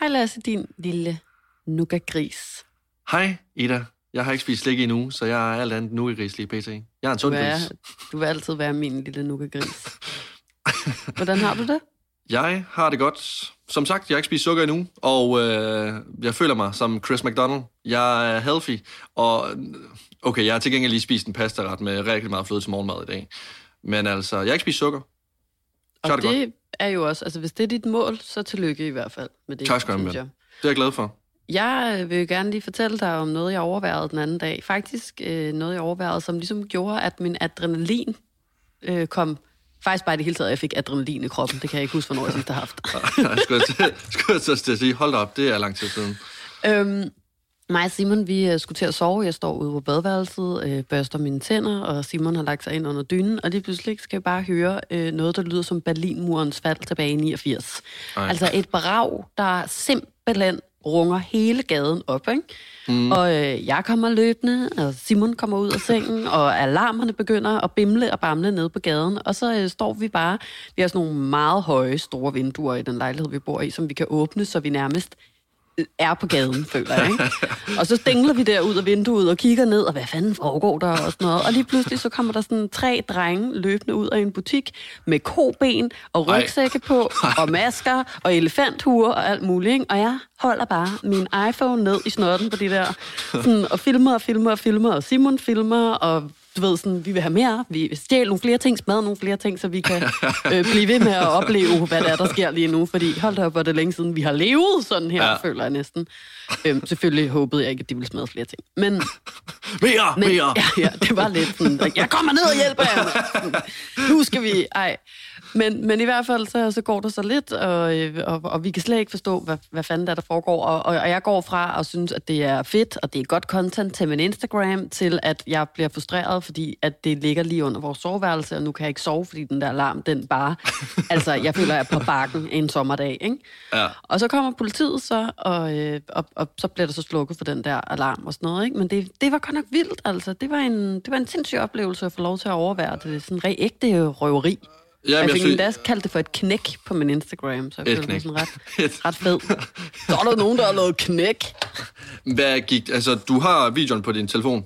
Hej Lasse, din lille nuka-gris. Hej, Ida. Jeg har ikke spist slik endnu, så jeg er alt andet nu i gris lige pt. Jeg er en Du, sund gris. du vil altid være min lille nuka-gris. Hvordan har du det? Jeg har det godt. Som sagt, jeg har ikke spist sukker endnu, og øh, jeg føler mig som Chris McDonald. Jeg er healthy, og okay, jeg har til gengæld lige spist en pastaret med rigtig meget fløde til morgenmad i dag. Men altså, jeg har ikke spist sukker. Så Og det, det, godt. er jo også, altså hvis det er dit mål, så tillykke i hvert fald med det. Tak skal du have. Det er jeg glad for. Jeg øh, vil gerne lige fortælle dig om noget, jeg overvejede den anden dag. Faktisk øh, noget, jeg overvejede, som ligesom gjorde, at min adrenalin øh, kom... Faktisk bare i det hele taget, jeg fik adrenalin i kroppen. Det kan jeg ikke huske, hvornår jeg sidst har haft. jeg skulle jeg til, skulle til at sige, hold op, det er lang tid siden. Øhm, mig og Simon, vi øh, skulle til at sove. Jeg står ude på badeværelset, øh, børster mine tænder, og Simon har lagt sig ind under dynen. Og lige pludselig skal jeg bare høre øh, noget, der lyder som Berlinmurens fald tilbage i 89. Ej. Altså et brag, der simpelthen runger hele gaden op, ikke? Mm. Og øh, jeg kommer løbende, og Simon kommer ud af sengen, og alarmerne begynder at bimle og bamle ned på gaden. Og så øh, står vi bare, vi har sådan nogle meget høje, store vinduer i den lejlighed, vi bor i, som vi kan åbne, så vi nærmest er på gaden, føler jeg, ikke? Og så stængler vi der ud af vinduet og kigger ned, og hvad fanden foregår der og sådan noget. Og lige pludselig så kommer der sådan tre drenge løbende ud af en butik med koben og Ej. rygsække på, og masker og elefanthuer og alt muligt, ikke? Og jeg holder bare min iPhone ned i snotten på de der, sådan, og filmer og filmer og filmer, og Simon filmer, og du ved sådan, vi vil have mere, vi vil stjæle nogle flere ting, smadre nogle flere ting, så vi kan øh, blive ved med at opleve, hvad der er, der sker lige nu. Fordi hold da op, hvor er det længe siden, vi har levet sådan her, ja. føler jeg næsten. Øhm, selvfølgelig håbede jeg ikke, at de ville smadre flere ting. Men, Mere, men mere! ja, ja, det var lidt sådan, jeg kommer ned og hjælper jer. Nu skal vi, ej. Men, men i hvert fald, så, så går der så lidt, og, øh, og, og vi kan slet ikke forstå, hvad, hvad fanden der, er, der foregår. Og, og, og jeg går fra og synes, at det er fedt, og det er godt content til min Instagram, til at jeg bliver frustreret, fordi at det ligger lige under vores soveværelse, og nu kan jeg ikke sove, fordi den der alarm, den bare... altså, jeg føler, jeg er på bakken en sommerdag, ikke? Ja. Og så kommer politiet så, og, øh, og, og så bliver der så slukket for den der alarm og sådan noget, ikke? Men det, det var godt nok vildt, altså. Det var en, det var en sindssyg oplevelse at få lov til at overvære det. Sådan en ægte røveri. Jamen, jeg jeg fik synes- endda kaldt det for et knæk på min Instagram, så jeg følte mig sådan ret, Et- ret fed. Så er der nogen, der har lavet knæk. Hvad gik... Altså, du har videoen på din telefon.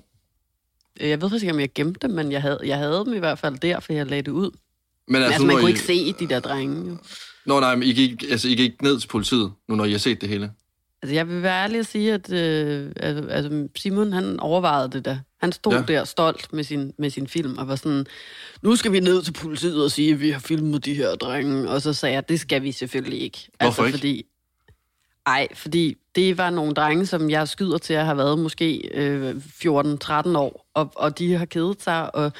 Jeg ved faktisk ikke, om jeg gemte dem, men jeg havde, jeg havde dem i hvert fald der, for jeg lagde det ud. Men Men altså, altså, man kunne I... ikke se de der drenge. Jo. Nå, nej, men I gik, altså, I gik ned til politiet, nu når I har set det hele. Altså, jeg vil være ærlig at sige, at øh, altså, Simon, han overvejede det der. Han stod ja. der stolt med sin, med sin film, og var sådan, nu skal vi ned til politiet og sige, at vi har filmet de her drenge. Og så sagde jeg, det skal vi selvfølgelig ikke. Hvorfor altså, ikke? Fordi, ej, fordi det var nogle drenge, som jeg skyder til at have været måske øh, 14-13 år, og, og de har kedet sig, og,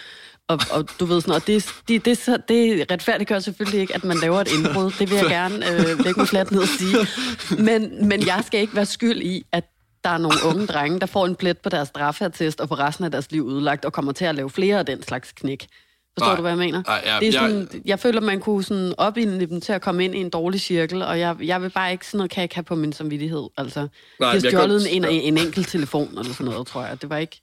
og, og du ved sådan, og det, det, det, det retfærdiggør selvfølgelig ikke, at man laver et indbrud. Det vil jeg gerne øh, lægge mig fladt ned og sige. Men, men jeg skal ikke være skyld i, at der er nogle unge drenge, der får en plet på deres straffeattest, og for resten af deres liv udlagt, og kommer til at lave flere af den slags knæk. Forstår Nej. du, hvad jeg mener? Nej, ja, det er sådan, jeg, jeg føler, man kunne sådan opildne dem til at komme ind i en dårlig cirkel, og jeg, jeg vil bare ikke sådan noget, kan jeg ikke have på min samvittighed. Altså, Nej, de har men jeg kan stjålet en, en, en enkelt telefon eller sådan noget, tror jeg. Det var ikke...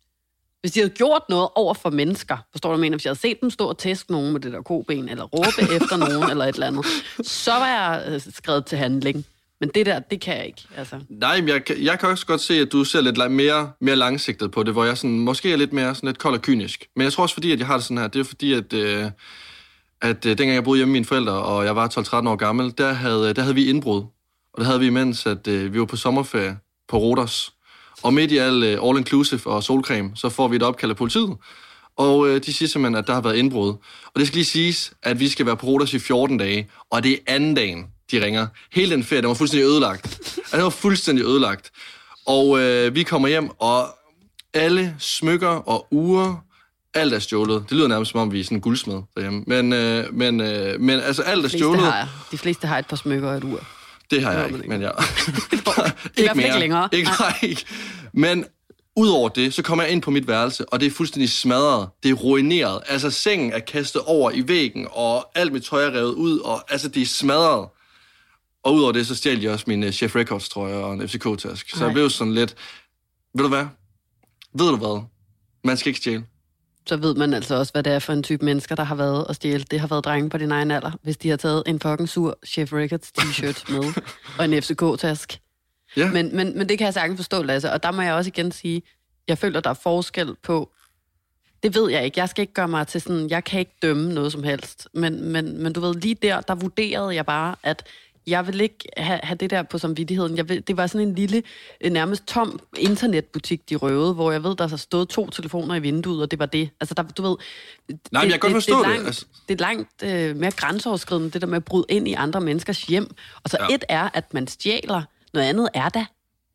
Hvis de havde gjort noget over for mennesker, forstår du, mener? Hvis jeg havde set dem stå og tæske nogen med det der koben, eller råbe efter nogen, eller et eller andet, så var jeg øh, skrevet til handling. Men det der, det kan jeg ikke. Altså. Nej, men jeg, kan- jeg kan også godt se, at du ser lidt mere, mere langsigtet på det, hvor jeg sådan, måske er lidt mere sådan lidt kold og kynisk. Men jeg tror også, fordi at jeg har det sådan her, det er fordi, at, øh, at øh, dengang jeg boede hjemme med mine forældre, og jeg var 12-13 år gammel, der havde, der havde vi indbrud. Og det havde vi, mens at, øh, vi var på sommerferie på Rodos. Og midt i al øh, all-inclusive og solcreme, så får vi et opkald af politiet. Og øh, de siger simpelthen, at der har været indbrud. Og det skal lige siges, at vi skal være på Rodos i 14 dage, og det er anden dagen, de ringer. Hele den ferie, den var fuldstændig ødelagt. Altså, den var fuldstændig ødelagt. Og øh, vi kommer hjem, og alle smykker og uger, alt er stjålet. Det lyder nærmest som om, vi er sådan en guldsmed derhjemme. Men, øh, men, øh, men altså, alt er De fleste, stjålet. har, de fleste har et par smykker og et ur. Det har jeg ikke, man men jeg... I hvert fald ikke længere. Ikke, nej, ikke. Men udover det, så kommer jeg ind på mit værelse, og det er fuldstændig smadret. Det er ruineret. Altså, sengen er kastet over i væggen, og alt mit tøj er revet ud, og altså, det er smadret. Og udover det, så stjal de også min uh, Chef Records trøje og en FCK-task. Så jeg blev sådan lidt... Ved du hvad? Ved du hvad? Man skal ikke stjæle. Så ved man altså også, hvad det er for en type mennesker, der har været og stjæle. Det har været drenge på din egen alder, hvis de har taget en fucking sur Chef Records t-shirt med og en FCK-task. Ja. Men, men, men det kan jeg sagtens forstå, Lasse. Og der må jeg også igen sige, jeg føler, der er forskel på... Det ved jeg ikke. Jeg skal ikke gøre mig til sådan... Jeg kan ikke dømme noget som helst. Men, men, men du ved, lige der, der vurderede jeg bare, at jeg vil ikke have, have det der på samvittigheden. Jeg vil, det var sådan en lille, øh, nærmest tom internetbutik, de røvede, hvor jeg ved, der har stået to telefoner i vinduet, og det var det. Altså, der, du ved... Nej, men jeg kan godt forstå det. Er det, langt, altså. det er langt øh, mere grænseoverskridende, det der med at bryde ind i andre menneskers hjem. Og så Ja. et er, at man stjæler. Noget andet er da,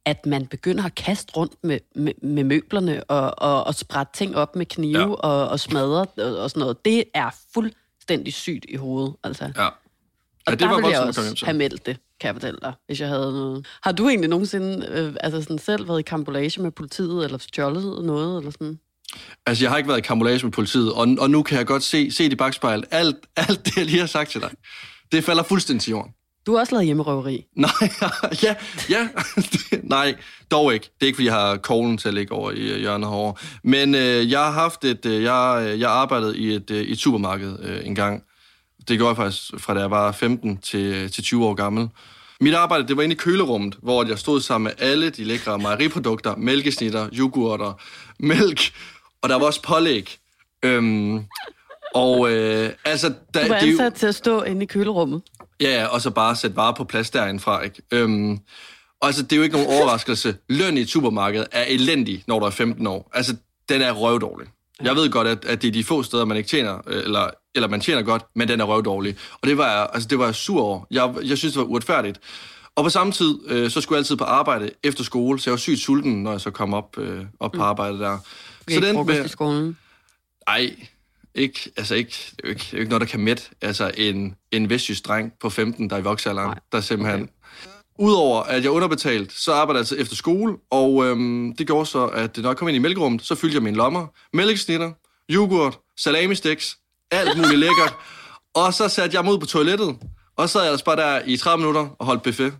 at man begynder at kaste rundt med, med, med møblerne og, og, og sprætte ting op med knive ja. og, og smadre og, og sådan noget. Det er fuldstændig sygt i hovedet, altså. Ja. Og Ja, det der var ville jeg også til. have meldt det, kan jeg fortælle dig, hvis jeg havde noget. Har du egentlig nogensinde øh, altså sådan selv været i kambolage med politiet, eller stjålet noget, eller sådan? Altså, jeg har ikke været i kambolage med politiet, og, og nu kan jeg godt se, se det i bagspejlet. Alt, alt det, jeg lige har sagt til dig, det falder fuldstændig til jorden. Du har også lavet hjemmerøveri. Nej, ja, ja, nej, dog ikke. Det er ikke, fordi jeg har koglen til at ligge over i øh, hjørnet herovre. Men øh, jeg har haft et, øh, jeg, øh, jeg arbejdede i et, øh, i et supermarked øh, en gang. Det gjorde jeg faktisk fra da jeg var 15 til, til 20 år gammel. Mit arbejde, det var inde i kølerummet, hvor jeg stod sammen med alle de lækre mejeriprodukter, mælkesnitter, yoghurter, mælk, og der var også pålæg. Øhm, og øh, altså... Der, Du var det jo- ansat til at stå inde i kølerummet. Ja, ja, og så bare sætte varer på plads derindfra, ikke? Øhm, og altså, det er jo ikke nogen overraskelse. Løn i et supermarked er elendig, når du er 15 år. Altså, den er røvdårlig. Jeg ved godt, at, at det er de få steder, man ikke tjener, øh, eller, eller man tjener godt, men den er røvdårlig. Og det var jeg, altså, det var jeg sur over. Jeg, jeg synes, det var uretfærdigt. Og på samme tid, øh, så skulle jeg altid på arbejde efter skole, så jeg var sygt sulten, når jeg så kom op, øh, op på arbejde der. Så ikke frokost i skolen. Ej, ikke, altså ikke, det er jo ikke, det er jo ikke noget, der kan mætte. Altså en, en vestjysk dreng på 15, der er i voksealderen, Nej. der simpelthen... Okay. Udover at jeg er underbetalt, så arbejder jeg altså efter skole, og øhm, det gjorde så, at når jeg kom ind i mælkerummet, så fyldte jeg mine lommer. Mælkesnitter, yoghurt, salami sticks, alt muligt lækkert. Og så satte jeg mig ud på toilettet, og så sad jeg ellers bare der i 30 minutter og holdt buffet.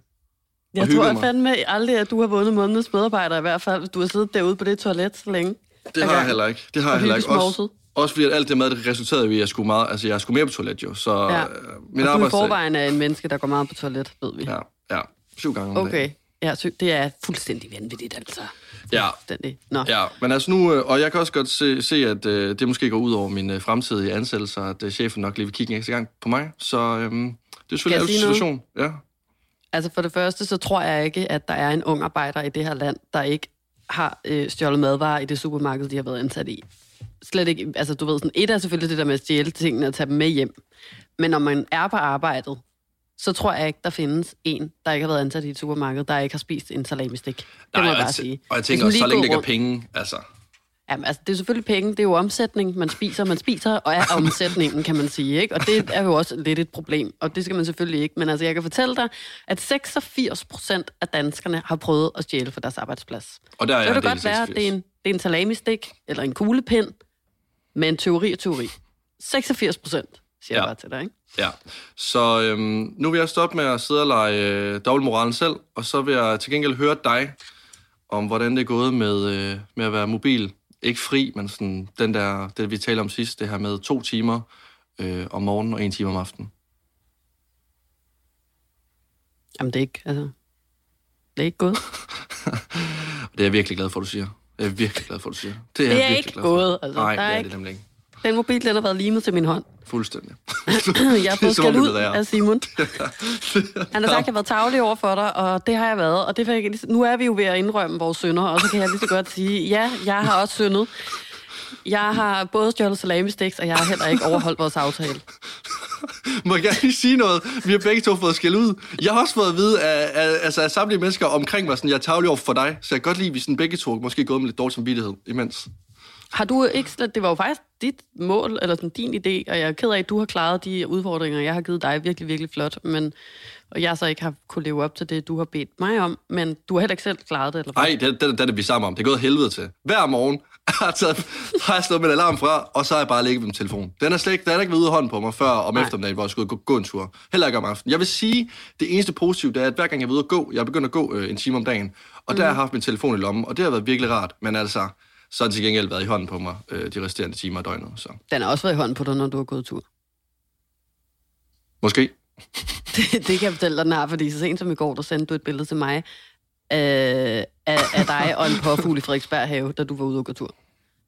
Jeg tror mig. fandme aldrig, at du har vundet månedens medarbejder i hvert fald, hvis du har siddet derude på det toilet så længe. Det har jeg heller ikke. Det har jeg heller ikke. Også, også fordi at alt det mad, det resulterede i, at jeg skulle, meget, altså, jeg skulle mere på toilet jo. Så Ja. øh, min Og du i forvejen er en menneske, der går meget på toilet, ved vi. Ja, ja. Syv gange om dagen. Okay. Ja, så det er fuldstændig vanvittigt, altså. Ja, Fuldstændig. Nå. ja, men altså nu, øh, og jeg kan også godt se, se at øh, det måske går ud over min øh, fremtidige ansættelser, at øh, chefen nok lige vil kigge en ekstra gang på mig. Så øh, det er selvfølgelig en noget? situation. Ja. Altså for det første, så tror jeg ikke, at der er en ung arbejder i det her land, der ikke har øh, stjålet madvarer i det supermarked, de har været ansat i. Slet ikke, altså du ved sådan, et er selvfølgelig det der med at stjæle tingene og tage dem med hjem. Men når man er på arbejdet, så tror jeg ikke, der findes en, der ikke har været ansat i et supermarked, der ikke har spist en salamistik. Det må jeg bare sige. og jeg tænker også, så længe det ikke er penge, altså. Jamen, altså, det er selvfølgelig penge, det er jo omsætning, man spiser, man spiser, og er omsætningen, kan man sige, ikke? Og det er jo også lidt et problem, og det skal man selvfølgelig ikke. Men altså, jeg kan fortælle dig, at 86 procent af danskerne har prøvet at stjæle fra deres arbejdsplads. Og der er Så kan det godt være, at 86. det er en, det er en salamistik, eller en kuglepind, men teori er teori. 86 procent, siger. Ja. jeg bare til dig, ikke? Ja, så øhm, nu vil jeg stoppe med at sidde og lege øh, dobbeltmoralen selv, og så vil jeg til gengæld høre dig om, hvordan det er gået med, øh, med at være mobil. Ikke fri, men sådan den der, det vi talte om sidst, det her med to timer øh, om morgenen og en time om aftenen. Jamen, det er ikke, altså... Det er ikke gået. Det er jeg virkelig glad for, du siger. Jeg er virkelig glad for, du siger. Det er jeg virkelig ikke glad for. gået, altså. Nej, Der er det er ikke- det nemlig ikke. Den mobil, den har været limet til min hånd. Fuldstændig. Jeg har fået det ud af Simon. Han har sagt, at jeg har været tavlig over for dig, og det har jeg været. Og det fik nu er vi jo ved at indrømme vores synder, og så kan jeg lige så godt sige, ja, jeg har også syndet. Jeg har både stjålet salami sticks, og jeg har heller ikke overholdt vores aftale. Må jeg gerne lige sige noget? Vi har begge to fået skæld ud. Jeg har også fået at vide af, af, altså af samtlige mennesker omkring mig, sådan, jeg er tavlig over for dig, så jeg kan godt lide, at vi sådan begge to måske gået med lidt dårlig samvittighed imens. Har du ikke det var jo faktisk dit mål, eller sådan din idé, og jeg er ked af, at du har klaret de udfordringer, jeg har givet dig virkelig, virkelig flot, men, og jeg så ikke har kunne leve op til det, du har bedt mig om, men du har heller ikke selv klaret det, eller hvad? Nej, det, det, det er vi sammen om. Det er gået helvede til. Hver morgen har jeg, taget, har jeg slået min alarm fra, og så har jeg bare ligget med min telefon. Den er slet ikke, den er ikke været ude af hånden på mig før om Nej. eftermiddagen, hvor jeg skulle gå, gå en tur. Heller ikke om aftenen. Jeg vil sige, det eneste positive, det er, at hver gang jeg er ude at gå, jeg er begyndt at gå øh, en time om dagen, og der har jeg haft min telefon i lommen, og det har været virkelig rart. Men altså, så har den til gengæld været i hånden på mig øh, de resterende timer af døgnet. Så. Den har også været i hånden på dig, når du har gået tur. Måske. Det, det kan jeg fortælle dig, den har, fordi så sent som i går, der sendte du et billede til mig øh, af, af dig og en påfugl i Frederiksberg have, da du var ude og gå tur.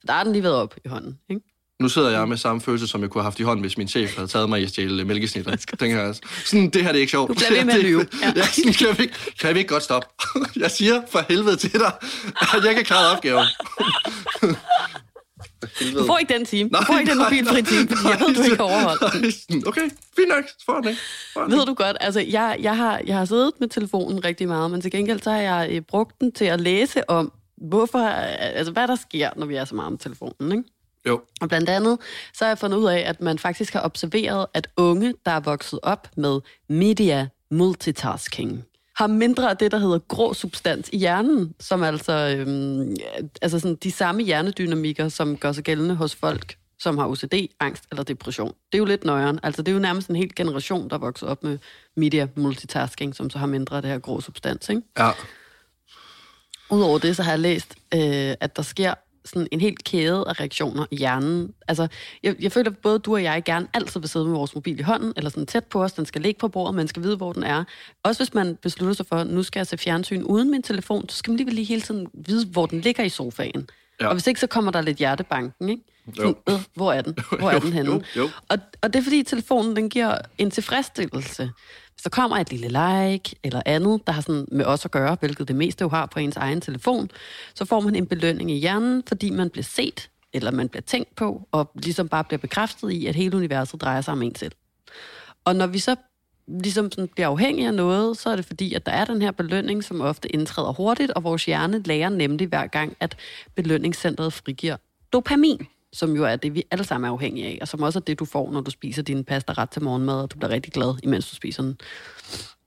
Så der har den lige været op i hånden, ikke? Nu sidder jeg med samme følelse, som jeg kunne have haft i hånden, hvis min chef havde taget mig i at stjæle mælkesnitter. Den her, sådan, det her det er ikke sjovt. Du bliver ved med at lyve. Ja. ja sådan, kan, vi, ikke- kan vi ikke godt stoppe? Jeg siger for helvede til dig, at jeg kan klare opgaven. Du får ikke den time. Du får ikke den mobilfri time, fordi jeg ved, du ikke overholdt den. Okay, fint nok. Så får jeg den ikke. Får jeg den Ved du godt, altså jeg, jeg, har, jeg har siddet med telefonen rigtig meget, men til gengæld så har jeg øh, brugt den til at læse om, hvorfor, øh, altså hvad der sker, når vi er så meget med telefonen, ikke? Jo, Og blandt andet, så har jeg fundet ud af, at man faktisk har observeret, at unge, der er vokset op med media multitasking, har mindre af det, der hedder grå substans i hjernen, som altså, øhm, altså sådan de samme hjernedynamikker, som gør sig gældende hos folk, som har OCD, angst eller depression. Det er jo lidt nøjeren. Altså, det er jo nærmest en hel generation, der er vokset op med media multitasking, som så har mindre af det her grå substans, ikke? ja. Udover det, så har jeg læst, øh, at der sker sådan en helt kæde af reaktioner i hjernen. Altså, jeg, jeg føler, at både du og jeg gerne altid vil sidde med vores mobil i hånden, eller sådan tæt på os, den skal ligge på bordet, man skal vide, hvor den er. Også hvis man beslutter sig for, at nu skal jeg se fjernsyn uden min telefon, så skal man lige, lige hele tiden vide, hvor den ligger i sofaen. Ja. Og hvis ikke, så kommer der lidt hjertebanken, ikke? Jo. Sådan, øh, hvor er den? Hvor er Jo, den henne? jo, jo. Og, og det er fordi, telefonen den giver en tilfredsstillelse. Hvis der kommer et lille like eller andet, der har sådan med os at gøre, hvilket det meste jo har på ens egen telefon, så får man en belønning i hjernen, fordi man bliver set, eller man bliver tænkt på, og ligesom bare bliver bekræftet i, at hele universet drejer sig om en selv. Og når vi så ligesom sådan bliver afhængige af noget, så er det fordi, at der er den her belønning, som ofte indtræder hurtigt, og vores hjerne lærer nemlig hver gang, at belønningscentret frigiver dopamin, som jo er det, vi alle sammen er afhængige af, og som også er det, du får, når du spiser din pasta ret til morgenmad, og du bliver rigtig glad, imens du spiser den.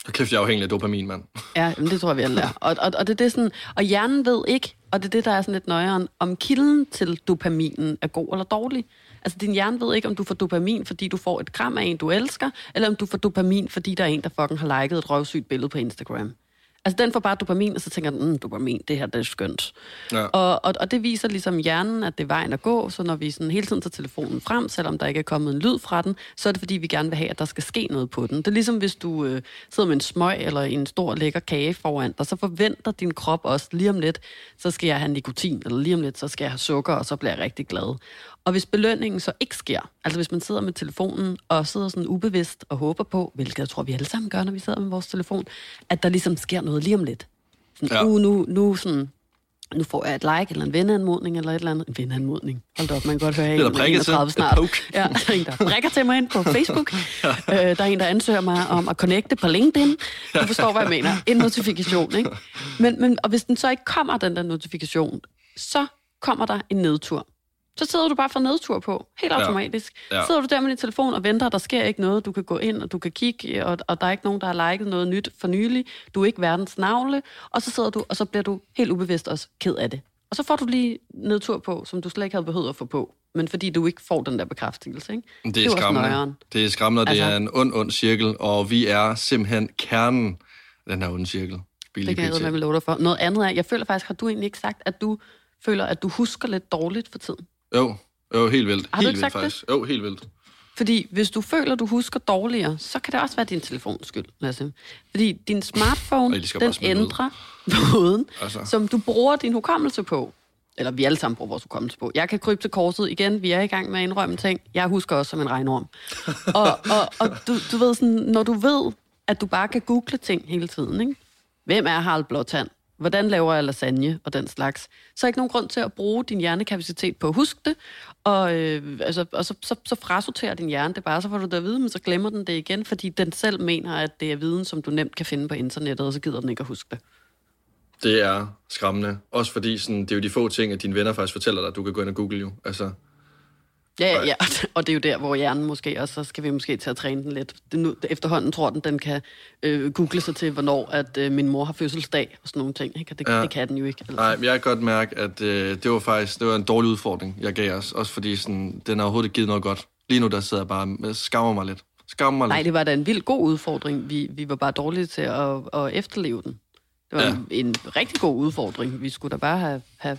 Hold Kæft, jeg er afhængig af dopamin, mand. Ja, men det tror jeg, vi alle er. Og, og, og, det, er det sådan, og hjernen ved ikke, og det er det, der er sådan lidt nøjeren, om kilden til dopaminen er god eller dårlig. Altså, din hjerne ved ikke, om du får dopamin, fordi du får et kram af en, du elsker, eller om du får dopamin, fordi der er en, der fucking har liket et røvsygt billede på Instagram. Altså, den får bare dopamin, og så tænker den, mm, dopamin, det her, det er skønt. Ja. Og, og, og det viser ligesom hjernen, at det er vejen at gå, så når vi sådan hele tiden tager telefonen frem, selvom der ikke er kommet en lyd fra den, så er det fordi, vi gerne vil have, at der skal ske noget på den. Det er ligesom, hvis du øh, sidder med en smøg eller en stor lækker kage foran dig, så forventer din krop også lige om lidt, så skal jeg have nikotin, eller lige om lidt, så skal jeg have sukker, og så bliver jeg rigtig glad. Og hvis belønningen så ikke sker, altså hvis man sidder med telefonen og sidder sådan ubevidst og håber på, hvilket jeg tror, vi alle sammen gør, når vi sidder med vores telefon, at der ligesom sker noget lige om lidt. Sådan, Ja. ja. uh, nu, nu, sådan, nu får jeg et like eller en venneanmodning eller et eller andet. En venneanmodning. Hold da op, man kan godt høre, at jeg er prikket til. 31 Det er snart. Ja, der er en, der prikker til mig ind på Facebook. øh, der er en, der ansøger mig om at connecte på LinkedIn. Du forstår, hvad jeg mener. En notifikation, ikke? Men, men, og hvis den så ikke kommer, den der notifikation, så kommer der en nedtur. Så sidder du bare for nedtur på, helt automatisk. Ja. Ja. Sidder du der med din telefon og venter, der sker ikke noget, du kan gå ind, og du kan kigge, og, og der er ikke nogen, der har liket noget nyt for nylig. Du er ikke verdens navle, og så sidder du, og så bliver du helt ubevidst også ked af det. Og så får du lige nedtur på, som du slet ikke havde behøvet at få på, men fordi du ikke får den der bekræftelse, ikke? Det er, også skræmmende. Det er skræmmende, og det Altså- er en ond, ond cirkel, og vi er simpelthen kernen af den her onde cirkel. Billig Det kan jeg med love dig for. Noget andet er, jeg føler faktisk, har du egentlig ikke sagt, at du føler, at du husker lidt dårligt for tiden? Jo, jo, helt vildt. Har du helt ikke vildt, sagt det? faktisk. Jo, helt vildt. Fordi hvis du føler, du husker dårligere, så kan det også være din telefons skyld, Lasse. Fordi din smartphone, Ej, den ændrer måden, altså. som du bruger din hukommelse på. Eller vi alle sammen bruger vores hukommelse på. Jeg kan krybe til korset igen. Vi er i gang med at indrømme ting. Jeg husker også som en regnorm. og og, og du, du ved sådan, når du ved, at du bare kan google ting hele tiden, ikke? Hvem er Harald Blåtand? Hvordan laver jeg lasagne og den slags? Så er ikke nogen grund til at bruge din hjernekapacitet på at huske det, og, øh, altså, og så, så, så frasorterer din hjerne det bare, så får du det at vide, men så glemmer den det igen, fordi den selv mener, at det er viden, som du nemt kan finde på internettet, og så gider den ikke at huske det. Det er skræmmende. Også fordi sådan, det er jo de få ting, at dine venner faktisk fortæller dig, at du kan gå ind og google jo. Altså, Ja, ja, ja, og det er jo der, hvor hjernen måske, og så skal vi måske til at træne den lidt. Det nu, efterhånden tror den, den kan øh, google sig til, hvornår at øh, min mor har fødselsdag og sådan nogle ting. Ikke? Og det, Ja. det kan den jo ikke. Altså. nej, men jeg kan godt mærke, at øh, det var faktisk det var en dårlig udfordring, jeg gav os. Også fordi sådan, den har overhovedet ikke givet noget godt. Lige nu, der sidder jeg bare med skammer mig lidt. Skammer mig Nej, lidt. det var da en vild god udfordring. Vi, vi var bare dårlige til at, at efterleve den. Det var ja. en, en rigtig god udfordring. Vi skulle da bare have, have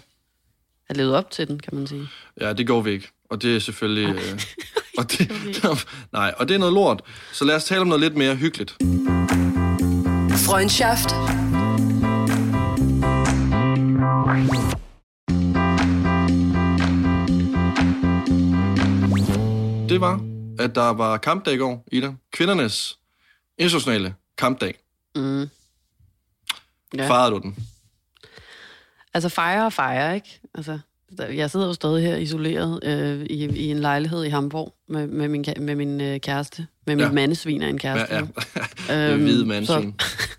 have levet op til den, kan man sige. Ja, det går vi ikke. Og det er selvfølgelig... Øh, og det, nej, og det er noget lort. Så lad os tale om noget lidt mere hyggeligt. Freundschaft. Det var, at der var kampdag i går, Ida. Kvindernes internationale kampdag. Mm. Ja. Fejrede du den? Altså fejre og fejre, ikke? Altså, jeg sidder jo stadig her isoleret øh, i, i en lejlighed i Hamburg med, med min, med min øh, kæreste. Med min ja. mandesvin og en kæreste. Ja, ja. øhm, hvide mandesvin.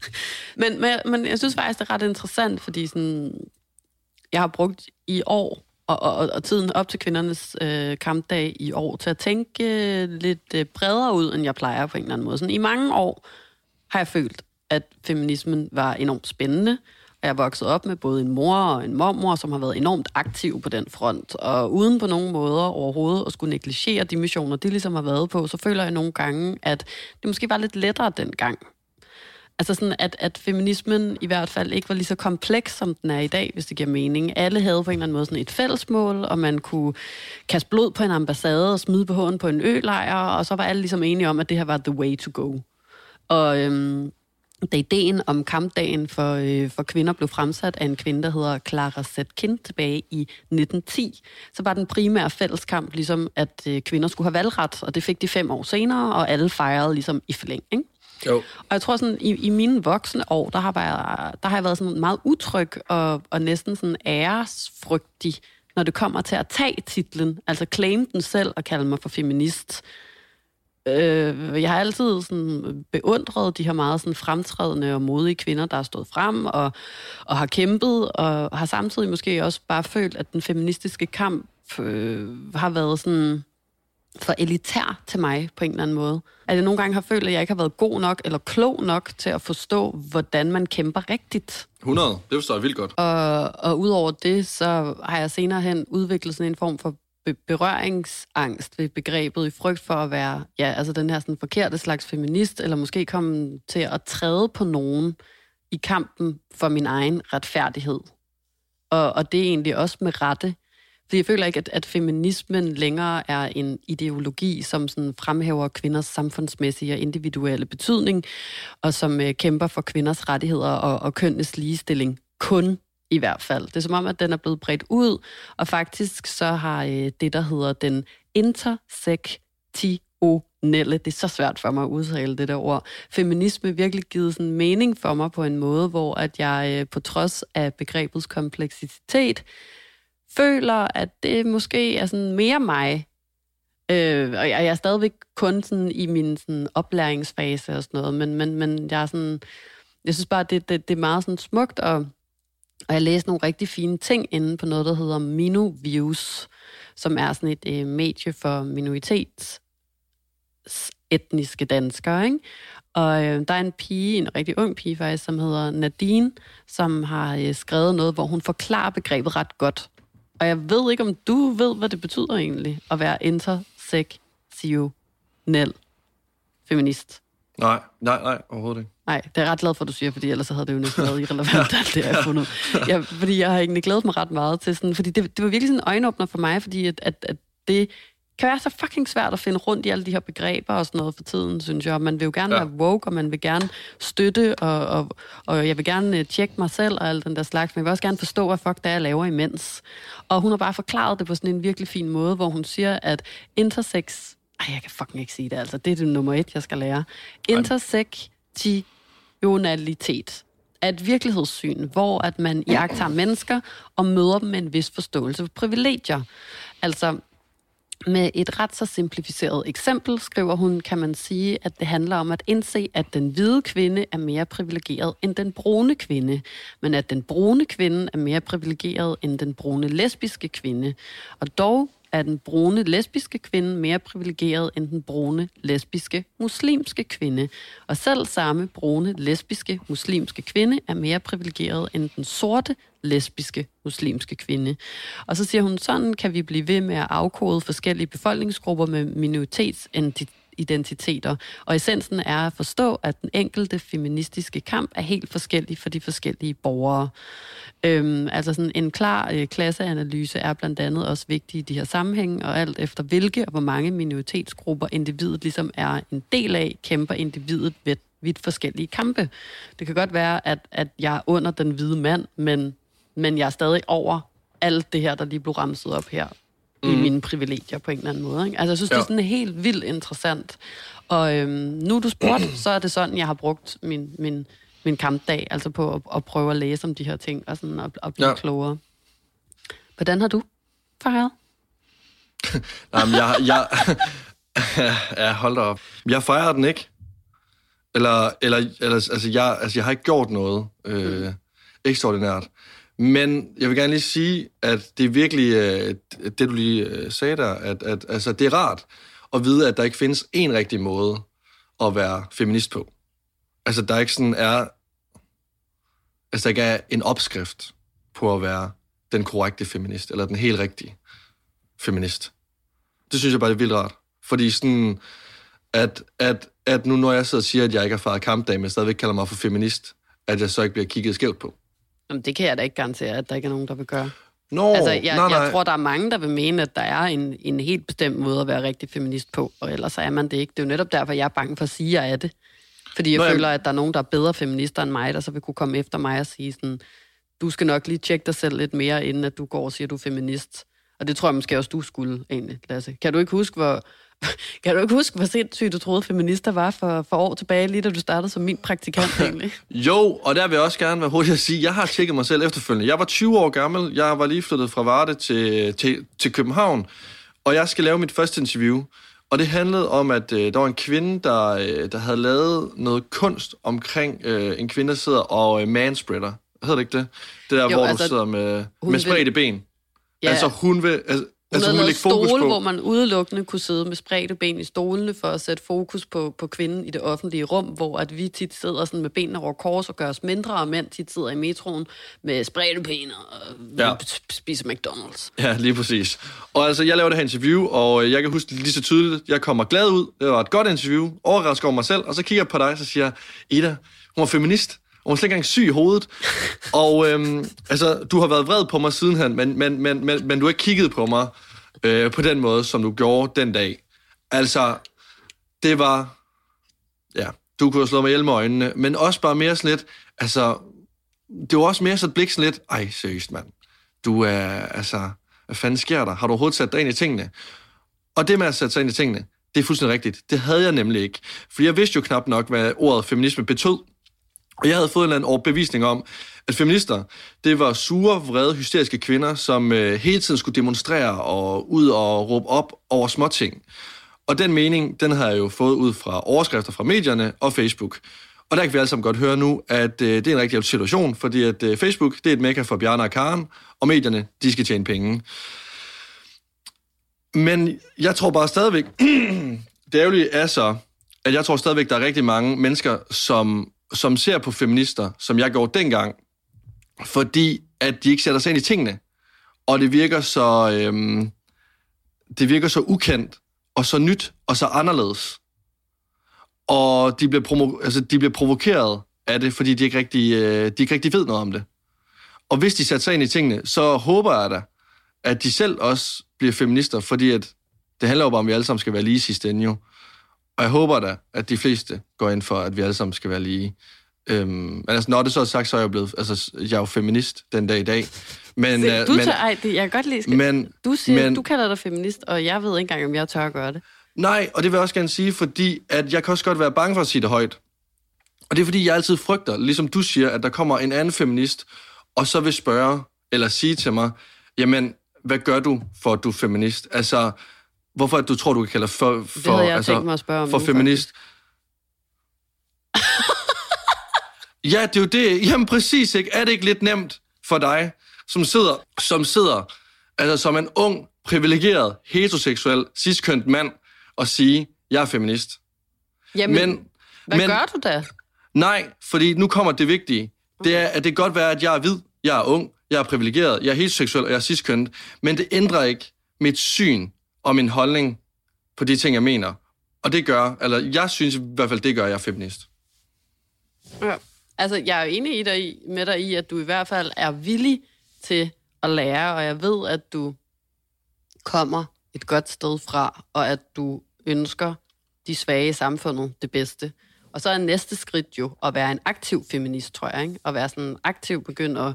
men, men, men jeg synes faktisk, det er ret interessant, fordi sådan, jeg har brugt i år og, og, og tiden op til kvindernes øh, kampdag i år til at tænke øh, lidt øh, bredere ud, end jeg plejer på en eller anden måde. Sådan, I mange år har jeg følt, at feminismen var enormt spændende, er vokset op med både en mor og en mormor, som har været enormt aktiv på den front, og uden på nogen måder overhovedet at skulle negligere de missioner, de ligesom har været på, så føler jeg nogle gange, at det måske var lidt lettere dengang. Altså sådan, at, at feminismen i hvert fald ikke var lige så kompleks, som den er i dag, hvis det giver mening. Alle havde på en eller anden måde sådan et fællesmål, og man kunne kaste blod på en ambassade og smide på hånden på en ølejr, og så var alle ligesom enige om, at det her var the way to go. Og øhm, da ideen om kampdagen for, øh, for kvinder blev fremsat af en kvinde, der hedder Clara Zetkin tilbage i 1910, så var den primære fælleskamp ligesom, at øh, kvinder skulle have valgret, og det fik de fem år senere, og alle fejrede ligesom i forlæng. Ikke? Jo. Og jeg tror sådan, i, i mine voksne år, der har, jeg, der har jeg været sådan meget utryg og, og næsten sådan æresfrygtig, når det kommer til at tage titlen, altså claim den selv og kalde mig for feminist. Øh, jeg har altid sådan beundret de her meget sådan fremtrædende og modige kvinder, der har stået frem og, og har kæmpet, og har samtidig måske også bare følt, at den feministiske kamp øh, har været sådan for elitær til mig på en eller anden måde. At jeg nogle gange har følt, at jeg ikke har været god nok eller klog nok til at forstå, hvordan man kæmper rigtigt. 100, det forstår jeg vildt godt. Og, og udover det, så har jeg senere hen udviklet sådan en form for berøringsangst ved begrebet i frygt for at være, ja, altså den her sådan forkerte slags feminist, eller måske komme til at træde på nogen i kampen for min egen retfærdighed. Og, og det er egentlig også med rette. Fordi jeg føler ikke, at, at feminismen længere er en ideologi, som sådan fremhæver kvinders samfundsmæssige og individuelle betydning, og som øh, kæmper for kvinders rettigheder og, og kønnes ligestilling kun i hvert fald. Det er som om, at den er blevet bredt ud, og faktisk så har øh, det, der hedder den intersektionelle, det er så svært for mig at udtale det der ord, feminisme virkelig givet sådan mening for mig på en måde, hvor at jeg øh, på trods af begrebets kompleksitet, føler, at det måske er sådan mere mig, Øh, og jeg, jeg er stadigvæk kun sådan i min sådan oplæringsfase og sådan noget, men, men, men jeg er sådan, jeg synes bare, det, det, det er meget sådan smukt og og jeg læste nogle rigtig fine ting inde på noget, der hedder Minoviews, som er sådan et øh, medie for minoritets etniske danskere, ikke? Og øh, der er en pige, en rigtig ung pige faktisk, som hedder Nadine, som har øh, skrevet noget, hvor hun forklarer begrebet ret godt. Og jeg ved ikke, om du ved, hvad det betyder egentlig, at være intersektionel feminist. Nej, nej, nej, overhovedet ikke. Nej, det er jeg ret glad for, at du siger, fordi ellers havde det jo næsten været irrelevant, alt det, jeg har fundet. Ja, fordi jeg har egentlig glædet mig ret meget til sådan, fordi det, det var virkelig sådan en øjenåbner for mig, fordi at, at, at det kan være så fucking svært at finde rundt i alle de her begreber og sådan noget for tiden, synes jeg. Man vil jo gerne ja. være woke, og man vil gerne støtte, og, og, og jeg vil gerne øh, tjekke mig selv og alt den der slags, men jeg vil også gerne forstå, hvad fuck det er, jeg laver imens. Og hun har bare forklaret det på sådan en virkelig fin måde, hvor hun siger, at intersex ej, jeg kan fucking ikke sige det, altså. Det er det nummer et, jeg skal lære. Intersektionalitet er et virkelighedssyn, hvor at man iagtager mennesker og møder dem med en vis forståelse for privilegier. Altså, med et ret så simplificeret eksempel skriver hun, kan man sige, at det handler om at indse, at den hvide kvinde er mere privilegeret end den brune kvinde, men at den brune kvinde er mere privilegeret end den brune lesbiske kvinde. Og dog er den brune lesbiske kvinde mere privilegeret end den brune lesbiske muslimske kvinde. Og selv samme brune lesbiske muslimske kvinde er mere privilegeret end den sorte lesbiske muslimske kvinde. Og så siger hun, sådan kan vi blive ved med at afkode forskellige befolkningsgrupper med minoritets identiteter. Og essensen er at forstå, at den enkelte feministiske kamp er helt forskellig for de forskellige borgere. Øhm, altså sådan en klar øh, klasseanalyse er blandt andet også vigtig i de her sammenhænge, og alt efter hvilke og hvor mange minoritetsgrupper individet ligesom er en del af, kæmper individet ved vidt forskellige kampe. Det kan godt være, at, at jeg er under den hvide mand, men, men jeg er stadig over alt det her, der lige blev ramset op her mm. i mine privilegier på en eller anden måde. Ikke? Altså, jeg synes, ja. det er sådan helt vildt interessant. Og øhm, nu du spurgt, så er det sådan, jeg har brugt min, min, min kampdag, altså på at, at prøve at læse om de her ting, og sådan at, at blive ja. klogere. Hvordan har du fejret? Nej, men jeg, jeg, ja, hold da op. Jeg fejrer den ikke. Eller, eller, eller altså, jeg, altså, jeg har ikke gjort noget øh, ekstraordinært. Men jeg vil gerne lige sige, at det er virkelig, øh, det du lige øh, sagde der, at, at altså, det er rart at vide, at der ikke findes en rigtig måde at være feminist på. Altså, der ikke sådan er, altså, der ikke er en opskrift på at være den korrekte feminist, eller den helt rigtige feminist. Det synes jeg bare er vildt rart. Fordi sådan, at, at, at nu når jeg sidder og siger, at jeg ikke har faret kampdag, men stadigvæk kalder mig for feminist, at jeg så ikke bliver kigget skævt på. Jamen, det kan jeg da ikke garantere, at der ikke er nogen, der vil gøre. Nå, altså, jeg, nej, nej. jeg tror, der er mange, der vil mene, at der er en, en helt bestemt måde at være rigtig feminist på, og ellers er man det ikke. Det er jo netop derfor, jeg er bange for at sige, at jeg er det. Fordi jeg Nå, føler, at der er nogen, der er bedre feminister end mig, der så vil kunne komme efter mig og sige sådan, du skal nok lige tjekke dig selv lidt mere, inden at du går og siger, at du er feminist. Og det tror jeg måske også, du skulle egentlig, Lasse. Kan du ikke huske, hvor, kan du ikke huske, hvor sindssygt du troede, feminister var for, for år tilbage, lige da du startede som min praktikant egentlig? Jo, og der vil jeg også gerne være hurtig at sige, jeg har tjekket mig selv efterfølgende. Jeg var 20 år gammel, jeg var lige flyttet fra Varde til, til, til København, og jeg skal lave mit første interview. Og det handlede om, at øh, der var en kvinde, der, øh, der havde lavet noget kunst omkring øh, en kvinde, der sidder og øh, manspreader. Hedder det ikke det? Det der, Jo, hvor altså, du sidder med, med spredte ben. Ja. Altså hun vil... Altså, altså, havde hun vil lavet stole, på... hvor man udelukkende kunne sidde med spredte ben i stolene for at sætte fokus på, på kvinden i det offentlige rum, hvor at vi tit sidder sådan med benene over kors og gør os mindre, og mænd tit sidder i metroen med spredte ben og Ja. spiser McDonald's. Ja, lige præcis. Og altså, jeg laver det her interview, og øh, jeg kan huske lige så tydeligt, jeg kommer glad ud, det var et godt interview, overrasker over mig selv, og så kigger jeg på dig, og så siger jeg, Ida, hun var feminist, hun var slet ikke engang syg i hovedet. og øhm, altså, du har været vred på mig sidenhen, men, men, men, men, men du har ikke kigget på mig øh, på den måde, som du gjorde den dag. Altså, det var... Ja, du kunne have slået mig ihjel med øjnene, men også bare mere sådan lidt... Altså, det var også mere så et blik sådan lidt... Ej, seriøst, mand. Du er... Altså, hvad fanden sker der? Har du overhovedet sat dig ind i tingene? Og det med at sætte sig ind i tingene, det er fuldstændig rigtigt. Det havde jeg nemlig ikke. For jeg vidste jo knap nok, hvad ordet feminisme betød. Og jeg havde fået en eller anden overbevisning om, at feminister, det var sure, vrede, hysteriske kvinder, som øh, hele tiden skulle demonstrere og ud og råbe op over småting. Og den mening, den har jeg jo fået ud fra overskrifter fra medierne og Facebook. Og der kan vi alle sammen godt høre nu, at øh, det er en rigtig situation, fordi at øh, Facebook, det er et mekka for Bjarne og Karen, og medierne, de skal tjene penge. Men jeg tror bare stadigvæk, det ærgerlige er så, at jeg tror stadigvæk, der er rigtig mange mennesker, som, som ser på feminister, som jeg gjorde dengang, fordi at de ikke sætter sig ind i tingene. Og det virker så, øhm, det virker så ukendt, og så nyt, og så anderledes. Og de bliver, provo- altså, de bliver provokeret af det, fordi de ikke, rigtig, øh, de ikke rigtig ved noget om det. Og hvis de sætter sig ind i tingene, så håber jeg da, at de selv også bliver feminister, fordi at det handler jo bare om, at vi alle sammen skal være lige sidste ende jo. Og jeg håber da, at de fleste går ind for, at vi alle sammen skal være lige. Øhm, men altså, når det så er sagt, så er jeg jo blevet, altså, jeg er jo feminist den dag i dag. Men, Se, øh, du men, tør, ej, det, jeg kan godt lide, skal, men, du, siger, men- du kalder dig feminist, og jeg ved ikke engang, om jeg tør at gøre det. Nej, og det vil jeg også gerne sige, fordi at jeg kan også godt være bange for at sige det højt. Og det er fordi, jeg altid frygter, ligesom du siger, at der kommer en anden feminist, og så vil spørge, eller sige til mig, jamen, hvad gør du for, at du er feminist? Altså, hvorfor at du tror, du kan kalde for, for, jeg altså, om for nu, feminist? ja, det er jo det. Jamen præcis, ikke? Er det ikke lidt nemt for dig, som sidder, som sidder altså som en ung, privilegeret, heteroseksuel, ciskønt mand, og sige, jeg er feminist? Jamen, Men, hvad men, gør du da? Nej, fordi nu kommer det vigtige. Det er, at det kan godt være, at jeg er hvid, jeg er ung, jeg er privilegeret, jeg er heteroseksuel, og jeg er ciskønnet, men det ændrer ikke mit syn og min holdning på de ting, jeg mener. Og det gør, eller jeg synes i hvert fald, det gør, at jeg er feminist. Ja. Altså, jeg er jo enig i dig, med dig i, at du i hvert fald er villig til at lære, og jeg ved, at du kommer et godt sted fra, og at du ønsker de svage i samfundet det bedste. Og så er næste skridt jo at være en aktiv feminist, tror jeg. Ikke? At være sådan aktiv, begynde at,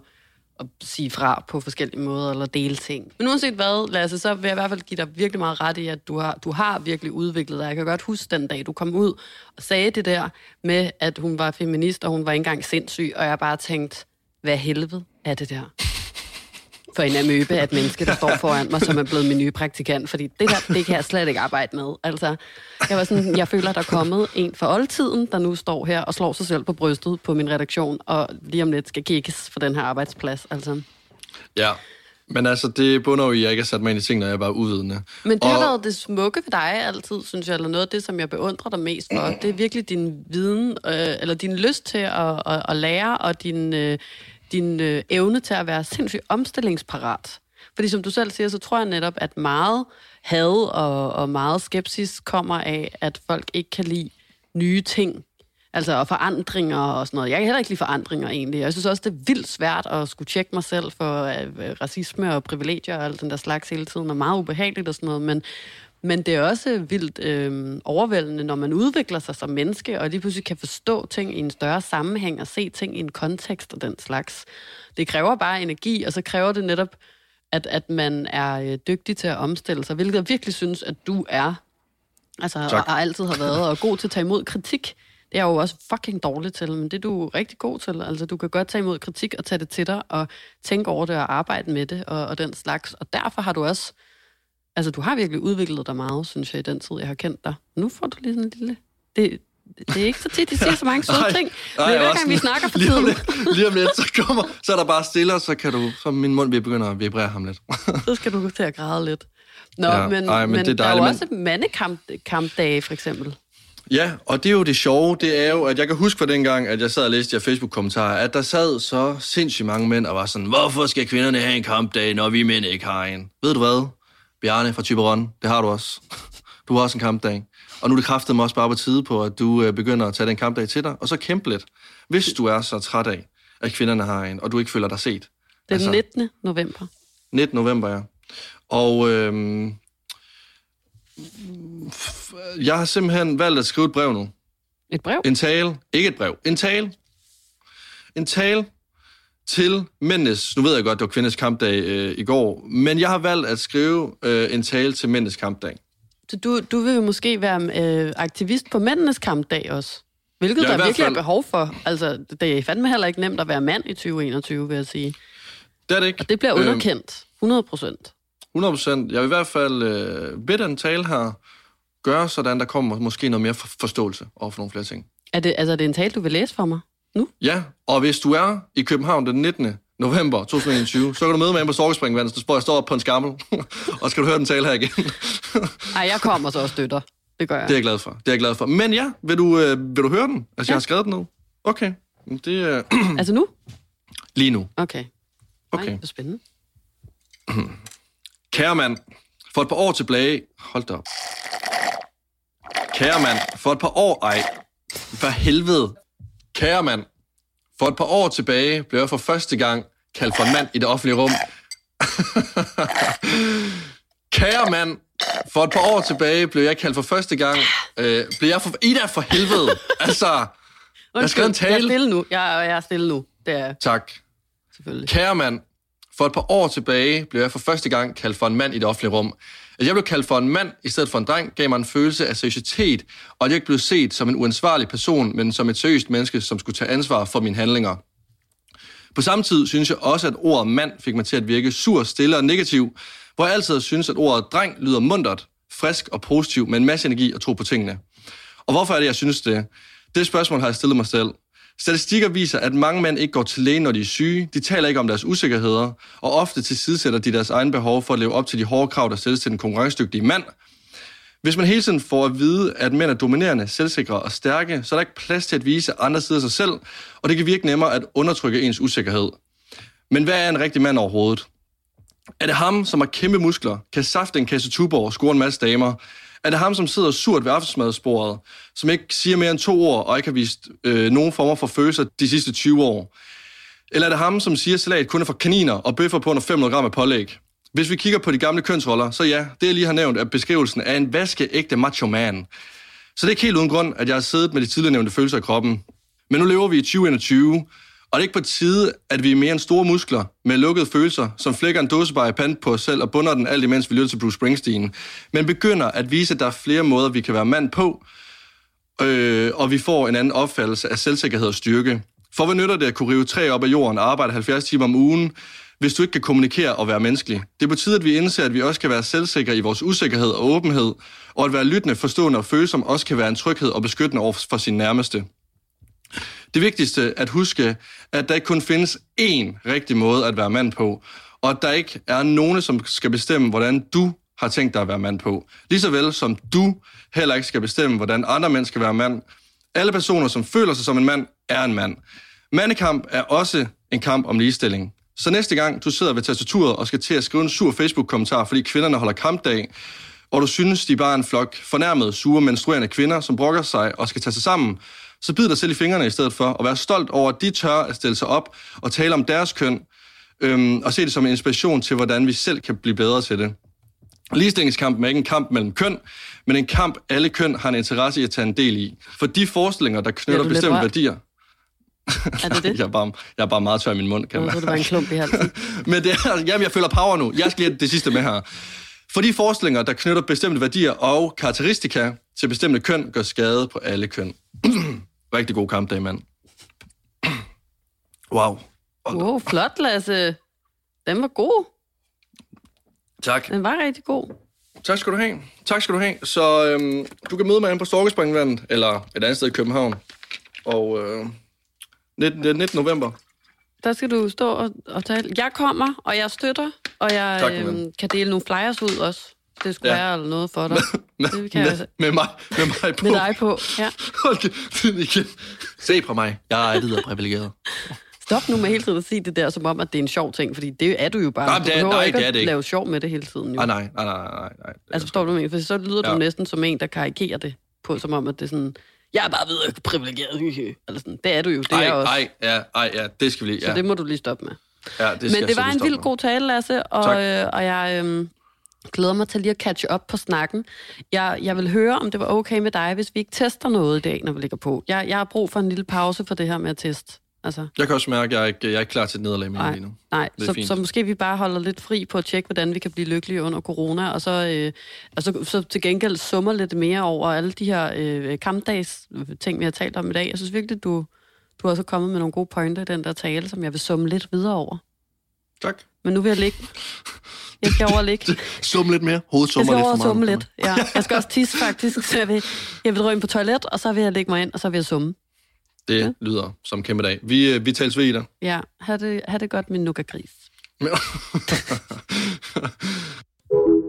at sige fra på forskellige måder, eller dele ting. Men uanset hvad, Lasse, så vil jeg i hvert fald give dig virkelig meget ret i, at du har, du har virkelig udviklet dig. Jeg kan godt huske den dag, du kom ud og sagde det der med, at hun var feminist, og hun var ikke engang sindssyg, og jeg bare tænkte, hvad helvede er det der? For en amøbe af et menneske, der står foran mig, som er blevet min nye praktikant, fordi det der, det kan jeg slet ikke arbejde med. Altså, jeg var sådan, jeg føler, der er kommet en for oldtiden, der nu står her og slår sig selv på brystet på min redaktion, og lige om lidt skal kigges for den her arbejdsplads. Altså. Ja, men altså, det bunder jo i, at jeg ikke har sat mig ind i ting, når jeg er bare uvidende. Men det og... har været det smukke for dig altid, synes jeg, eller noget af det, som jeg beundrer dig mest for. Det er virkelig din viden, øh, eller din lyst til at, at, at lære, og din, øh, din øh, evne til at være sindssygt omstillingsparat. Fordi som du selv siger, så tror jeg netop, at meget had og, og meget skepsis kommer af, at folk ikke kan lide nye ting. Altså og forandringer og sådan noget. Jeg kan heller ikke lide forandringer egentlig. Jeg synes også, det er vildt svært at skulle tjekke mig selv for øh, racisme og privilegier og alt den der slags hele tiden, og meget ubehageligt og sådan noget. Men, men det er også vildt øh, overvældende, når man udvikler sig som menneske, og lige pludselig kan forstå ting i en større sammenhæng, og se ting i en kontekst og den slags. Det kræver bare energi, og så kræver det netop, at, at man er øh, dygtig til at omstille sig, hvilket jeg virkelig synes, at du er. Altså, og, og altid har været, og god til at tage imod kritik. Det er jeg jo også fucking dårlig til, men det er du rigtig god til. Altså, du kan godt tage imod kritik og tage det til dig, og tænke over det og arbejde med det, og, og den slags. Og derfor har du også Altså, du har virkelig udviklet dig meget, synes jeg, i den tid, jeg har kendt dig. Nu får du lige sådan en lille... Det, det er ikke så tit, de siger så mange søde ting. Men hver gang vi snakker for lige tiden. Lidt, lige om lidt, så, kommer, så er der bare stille, og så kan du, så min mund vil begynde at vibrere ham lidt. så skal du til at græde lidt. Nå, ja, men, ej, men, men det er, dejligt, der er jo også men... mandekampdage, for eksempel. Ja, og det er jo det sjove, det er jo, at jeg kan huske fra dengang, at jeg sad og læste jer Facebook-kommentarer, at der sad så sindssygt mange mænd og var sådan, hvorfor skal kvinderne have en kampdag, når vi mænd ikke har en? Ved du hvad? Bjarne fra Typeron, det har du også. Du har også en kampdag. Og nu er det kraftet mig også bare på tide på, at du øh, begynder at tage den kampdag til dig, og så kæmpe lidt. Hvis du er så træt af, at kvinderne har en, og du ikke føler dig set. Den altså, 19. november. 19. november, ja. Og øhm, jeg har simpelthen valgt at skrive et brev nu. Et brev? En tale. Ikke et brev. En tale. En tale til mændenes, nu ved jeg godt, det var kvindes kampdag øh, i går, men jeg har valgt at skrive øh, en tale til mændenes kampdag. Så du, du vil jo måske være øh, aktivist på mændenes kampdag også? Hvilket ja, der virkelig fald... er behov for. Altså, det er fandme heller ikke nemt at være mand i 2021, vil jeg sige. Det er det ikke. Og det bliver øhm, underkendt. 100 procent. 100 procent. Jeg vil i hvert fald øh, bede den tale her gøre, sådan der kommer måske noget mere forståelse over for nogle flere ting. Er det, altså, er det en tale, du vil læse for mig? Nu? Ja, og hvis du er i København den 19. november 2021, så kan du møde mig på Storkespringvandet, så jeg står op på en skammel, og skal du høre den tale her igen. Nej, jeg kommer så og støtter. Det gør jeg. Det er jeg glad for. Det er jeg glad for. Men ja, vil du, øh, vil du høre den? Altså, ja. jeg har skrevet den nu. Okay. Det, øh... altså nu? Lige nu. Okay. Okay. Ej, hvor spændende. Kære mand, for et par år tilbage... Hold da op. Kære mand, for et par år... Ej, for helvede. Kære mand, for et par år tilbage blev jeg for første gang kaldt for en mand i det offentlige rum. Kære mand, for et par år tilbage blev jeg kaldt for første gang... Øh, blev jeg for... Ida, for helvede! Altså, jeg skal en tale. Jeg er stille nu. Jeg, jeg er stille nu. Det er... Tak. Selvfølgelig. Kære mand, for et par år tilbage blev jeg for første gang kaldt for en mand i det offentlige rum. At jeg blev kaldt for en mand i stedet for en dreng, gav mig en følelse af seriøsitet, og at jeg ikke blev set som en uansvarlig person, men som et seriøst menneske, som skulle tage ansvar for mine handlinger. På samme tid synes jeg også, at ordet mand fik mig til at virke sur, stille og negativ, hvor jeg altid synes, at ordet dreng lyder mundret, frisk og positiv, med en masse energi og tro på tingene. Og hvorfor er det, jeg synes det? Det spørgsmål har jeg stillet mig selv. Statistikker viser, at mange mænd ikke går til læge, når de er syge. De taler ikke om deres usikkerheder, og ofte tilsidesætter de deres egen behov for at leve op til de hårde krav, der stilles til den konkurrencedygtige mand. Hvis man hele tiden får at vide, at mænd er dominerende, selvsikre og stærke, så er der ikke plads til at vise andre sider af sig selv, og det kan virke nemmere at undertrykke ens usikkerhed. Men hvad er en rigtig mand overhovedet? Er det ham, som har kæmpe muskler, kan safte en kasse tuborg og score en masse damer? Er det ham, som sidder surt ved aftensmadsbordet, som ikke siger mere end to ord, og ikke har vist øh, nogen former for følelser de sidste 20 år? Eller er det ham, som siger, at salat kun er for kaniner og bøffer på under 500 gram af pålæg? Hvis vi kigger på de gamle kønsroller, så ja, det jeg lige har nævnt er beskrivelsen af en vaskeægte macho man. Så det er ikke helt uden grund, at jeg har siddet med de tidligere nævnte følelser i kroppen. Men nu lever vi i 2021, og det er ikke på tide, at vi er mere end store muskler med lukkede følelser, som flækker en dåsebar i pand på os selv og bunder den alt imens vi lytter til Bruce Springsteen, men begynder at vise, at der er flere måder, vi kan være mand på, øh, og vi får en anden opfattelse af selvsikkerhed og styrke. For hvad nytter det at kunne rive træ op af jorden og arbejde 70 timer om ugen, hvis du ikke kan kommunikere og være menneskelig? Det er på tide, at vi indser, at vi også kan være selvsikre i vores usikkerhed og åbenhed, og at være lyttende, forstående og følsom også kan være en tryghed og beskyttende over for sin nærmeste. Det vigtigste at huske, at der ikke kun findes én rigtig måde at være mand på, og at der ikke er nogen, som skal bestemme, hvordan du har tænkt dig at være mand på. Ligeså vel som du heller ikke skal bestemme, hvordan andre mænd skal være mand. Alle personer, som føler sig som en mand, er en mand. Mandekamp er også en kamp om ligestilling. Så næste gang du sidder ved tastaturet og skal til at skrive en sur Facebook-kommentar, fordi kvinderne holder kampdag, og du synes, de er bare en flok fornærmede, sure, menstruerende kvinder, som brokker sig og skal tage sig sammen, så bid dig selv i fingrene i stedet for, og vær stolt over, at de tør at stille sig op og tale om deres køn, øhm, og se det som en inspiration til, hvordan vi selv kan blive bedre til det. Ligestillingskampen er ikke en kamp mellem køn, men en kamp, alle køn har en interesse i at tage en del i. For de forestillinger, der knytter bestemte værdier... Er det det? jeg, er bare, jeg er bare meget tør i min mund, kan man. det var en klump i halsen. men det er, jamen, jeg føler power nu. Jeg skal lige det sidste med her. For de forestillinger, der knytter bestemte værdier og karakteristika til bestemte køn, gør skade på alle køn. Rigtig god kampdag, mand. wow. Wow, flot, Lasse. Den var god. Tak. Den var rigtig god. Tak skal du have. Tak skal du have. Så øhm, du kan møde mig på Storkespringvandet, eller et andet sted i København. Og øh, 19, 19. november. Der skal du stå og, og tale. Jeg kommer, og jeg støtter, og jeg tak, øhm, kan dele nogle flyers ud også. Det skulle ja. være eller noget for dig. med, det kan med, jeg, med, mig, med mig på. Med dig på, ja. Okay, igen. Se på mig. Jeg er altid privilegeret. Stop nu med hele tiden at sige det der, som om, at det er en sjov ting, fordi det er du jo bare. Nej, det er, nej, ikke det er det ikke. lave sjov med det hele tiden. Jo. Ah, nej, nej, nej, nej, nej. Altså forstår du mig? For så lyder ja. du næsten som en, der karikerer det på, som om, at det er sådan, jeg er bare videre privilegeret. Eller sådan. Det er du jo, det ej, er også. Ej, ja, ej, ja, det skal vi lige, ja. Så det må du lige stoppe med. Ja, det Men det var en vild god tale, Lasse, og, øh, og jeg øh, glæder mig til lige at catch op på snakken. Jeg, jeg vil høre, om det var okay med dig, hvis vi ikke tester noget i dag, når vi ligger på. Jeg, jeg har brug for en lille pause for det her med at teste. Altså. Jeg kan også mærke, at jeg er ikke, jeg er ikke klar til et nederlag med lige nu. Nej, så, så måske vi bare holder lidt fri på at tjekke, hvordan vi kan blive lykkelige under corona, og så, øh, og så, så til gengæld summer lidt mere over alle de her øh, kampdags ting, vi har talt om i dag. Jeg synes virkelig, du, du har også kommet med nogle gode pointer i den der tale, som jeg vil summe lidt videre over. Tak. Men nu vil jeg ligge. Jeg skal over ligge. Summe lidt mere. Hovedet summer lidt for meget. summe lidt, ja. Jeg skal også tisse faktisk, så jeg vil, jeg vil drømme på toilet, og så vil jeg lægge mig ind, og så vil jeg summe. Det ja. lyder som kæmpe dag. Vi, øh, vi tales ved i dig. Ja, ha' det, ha det godt, min nuka-gris.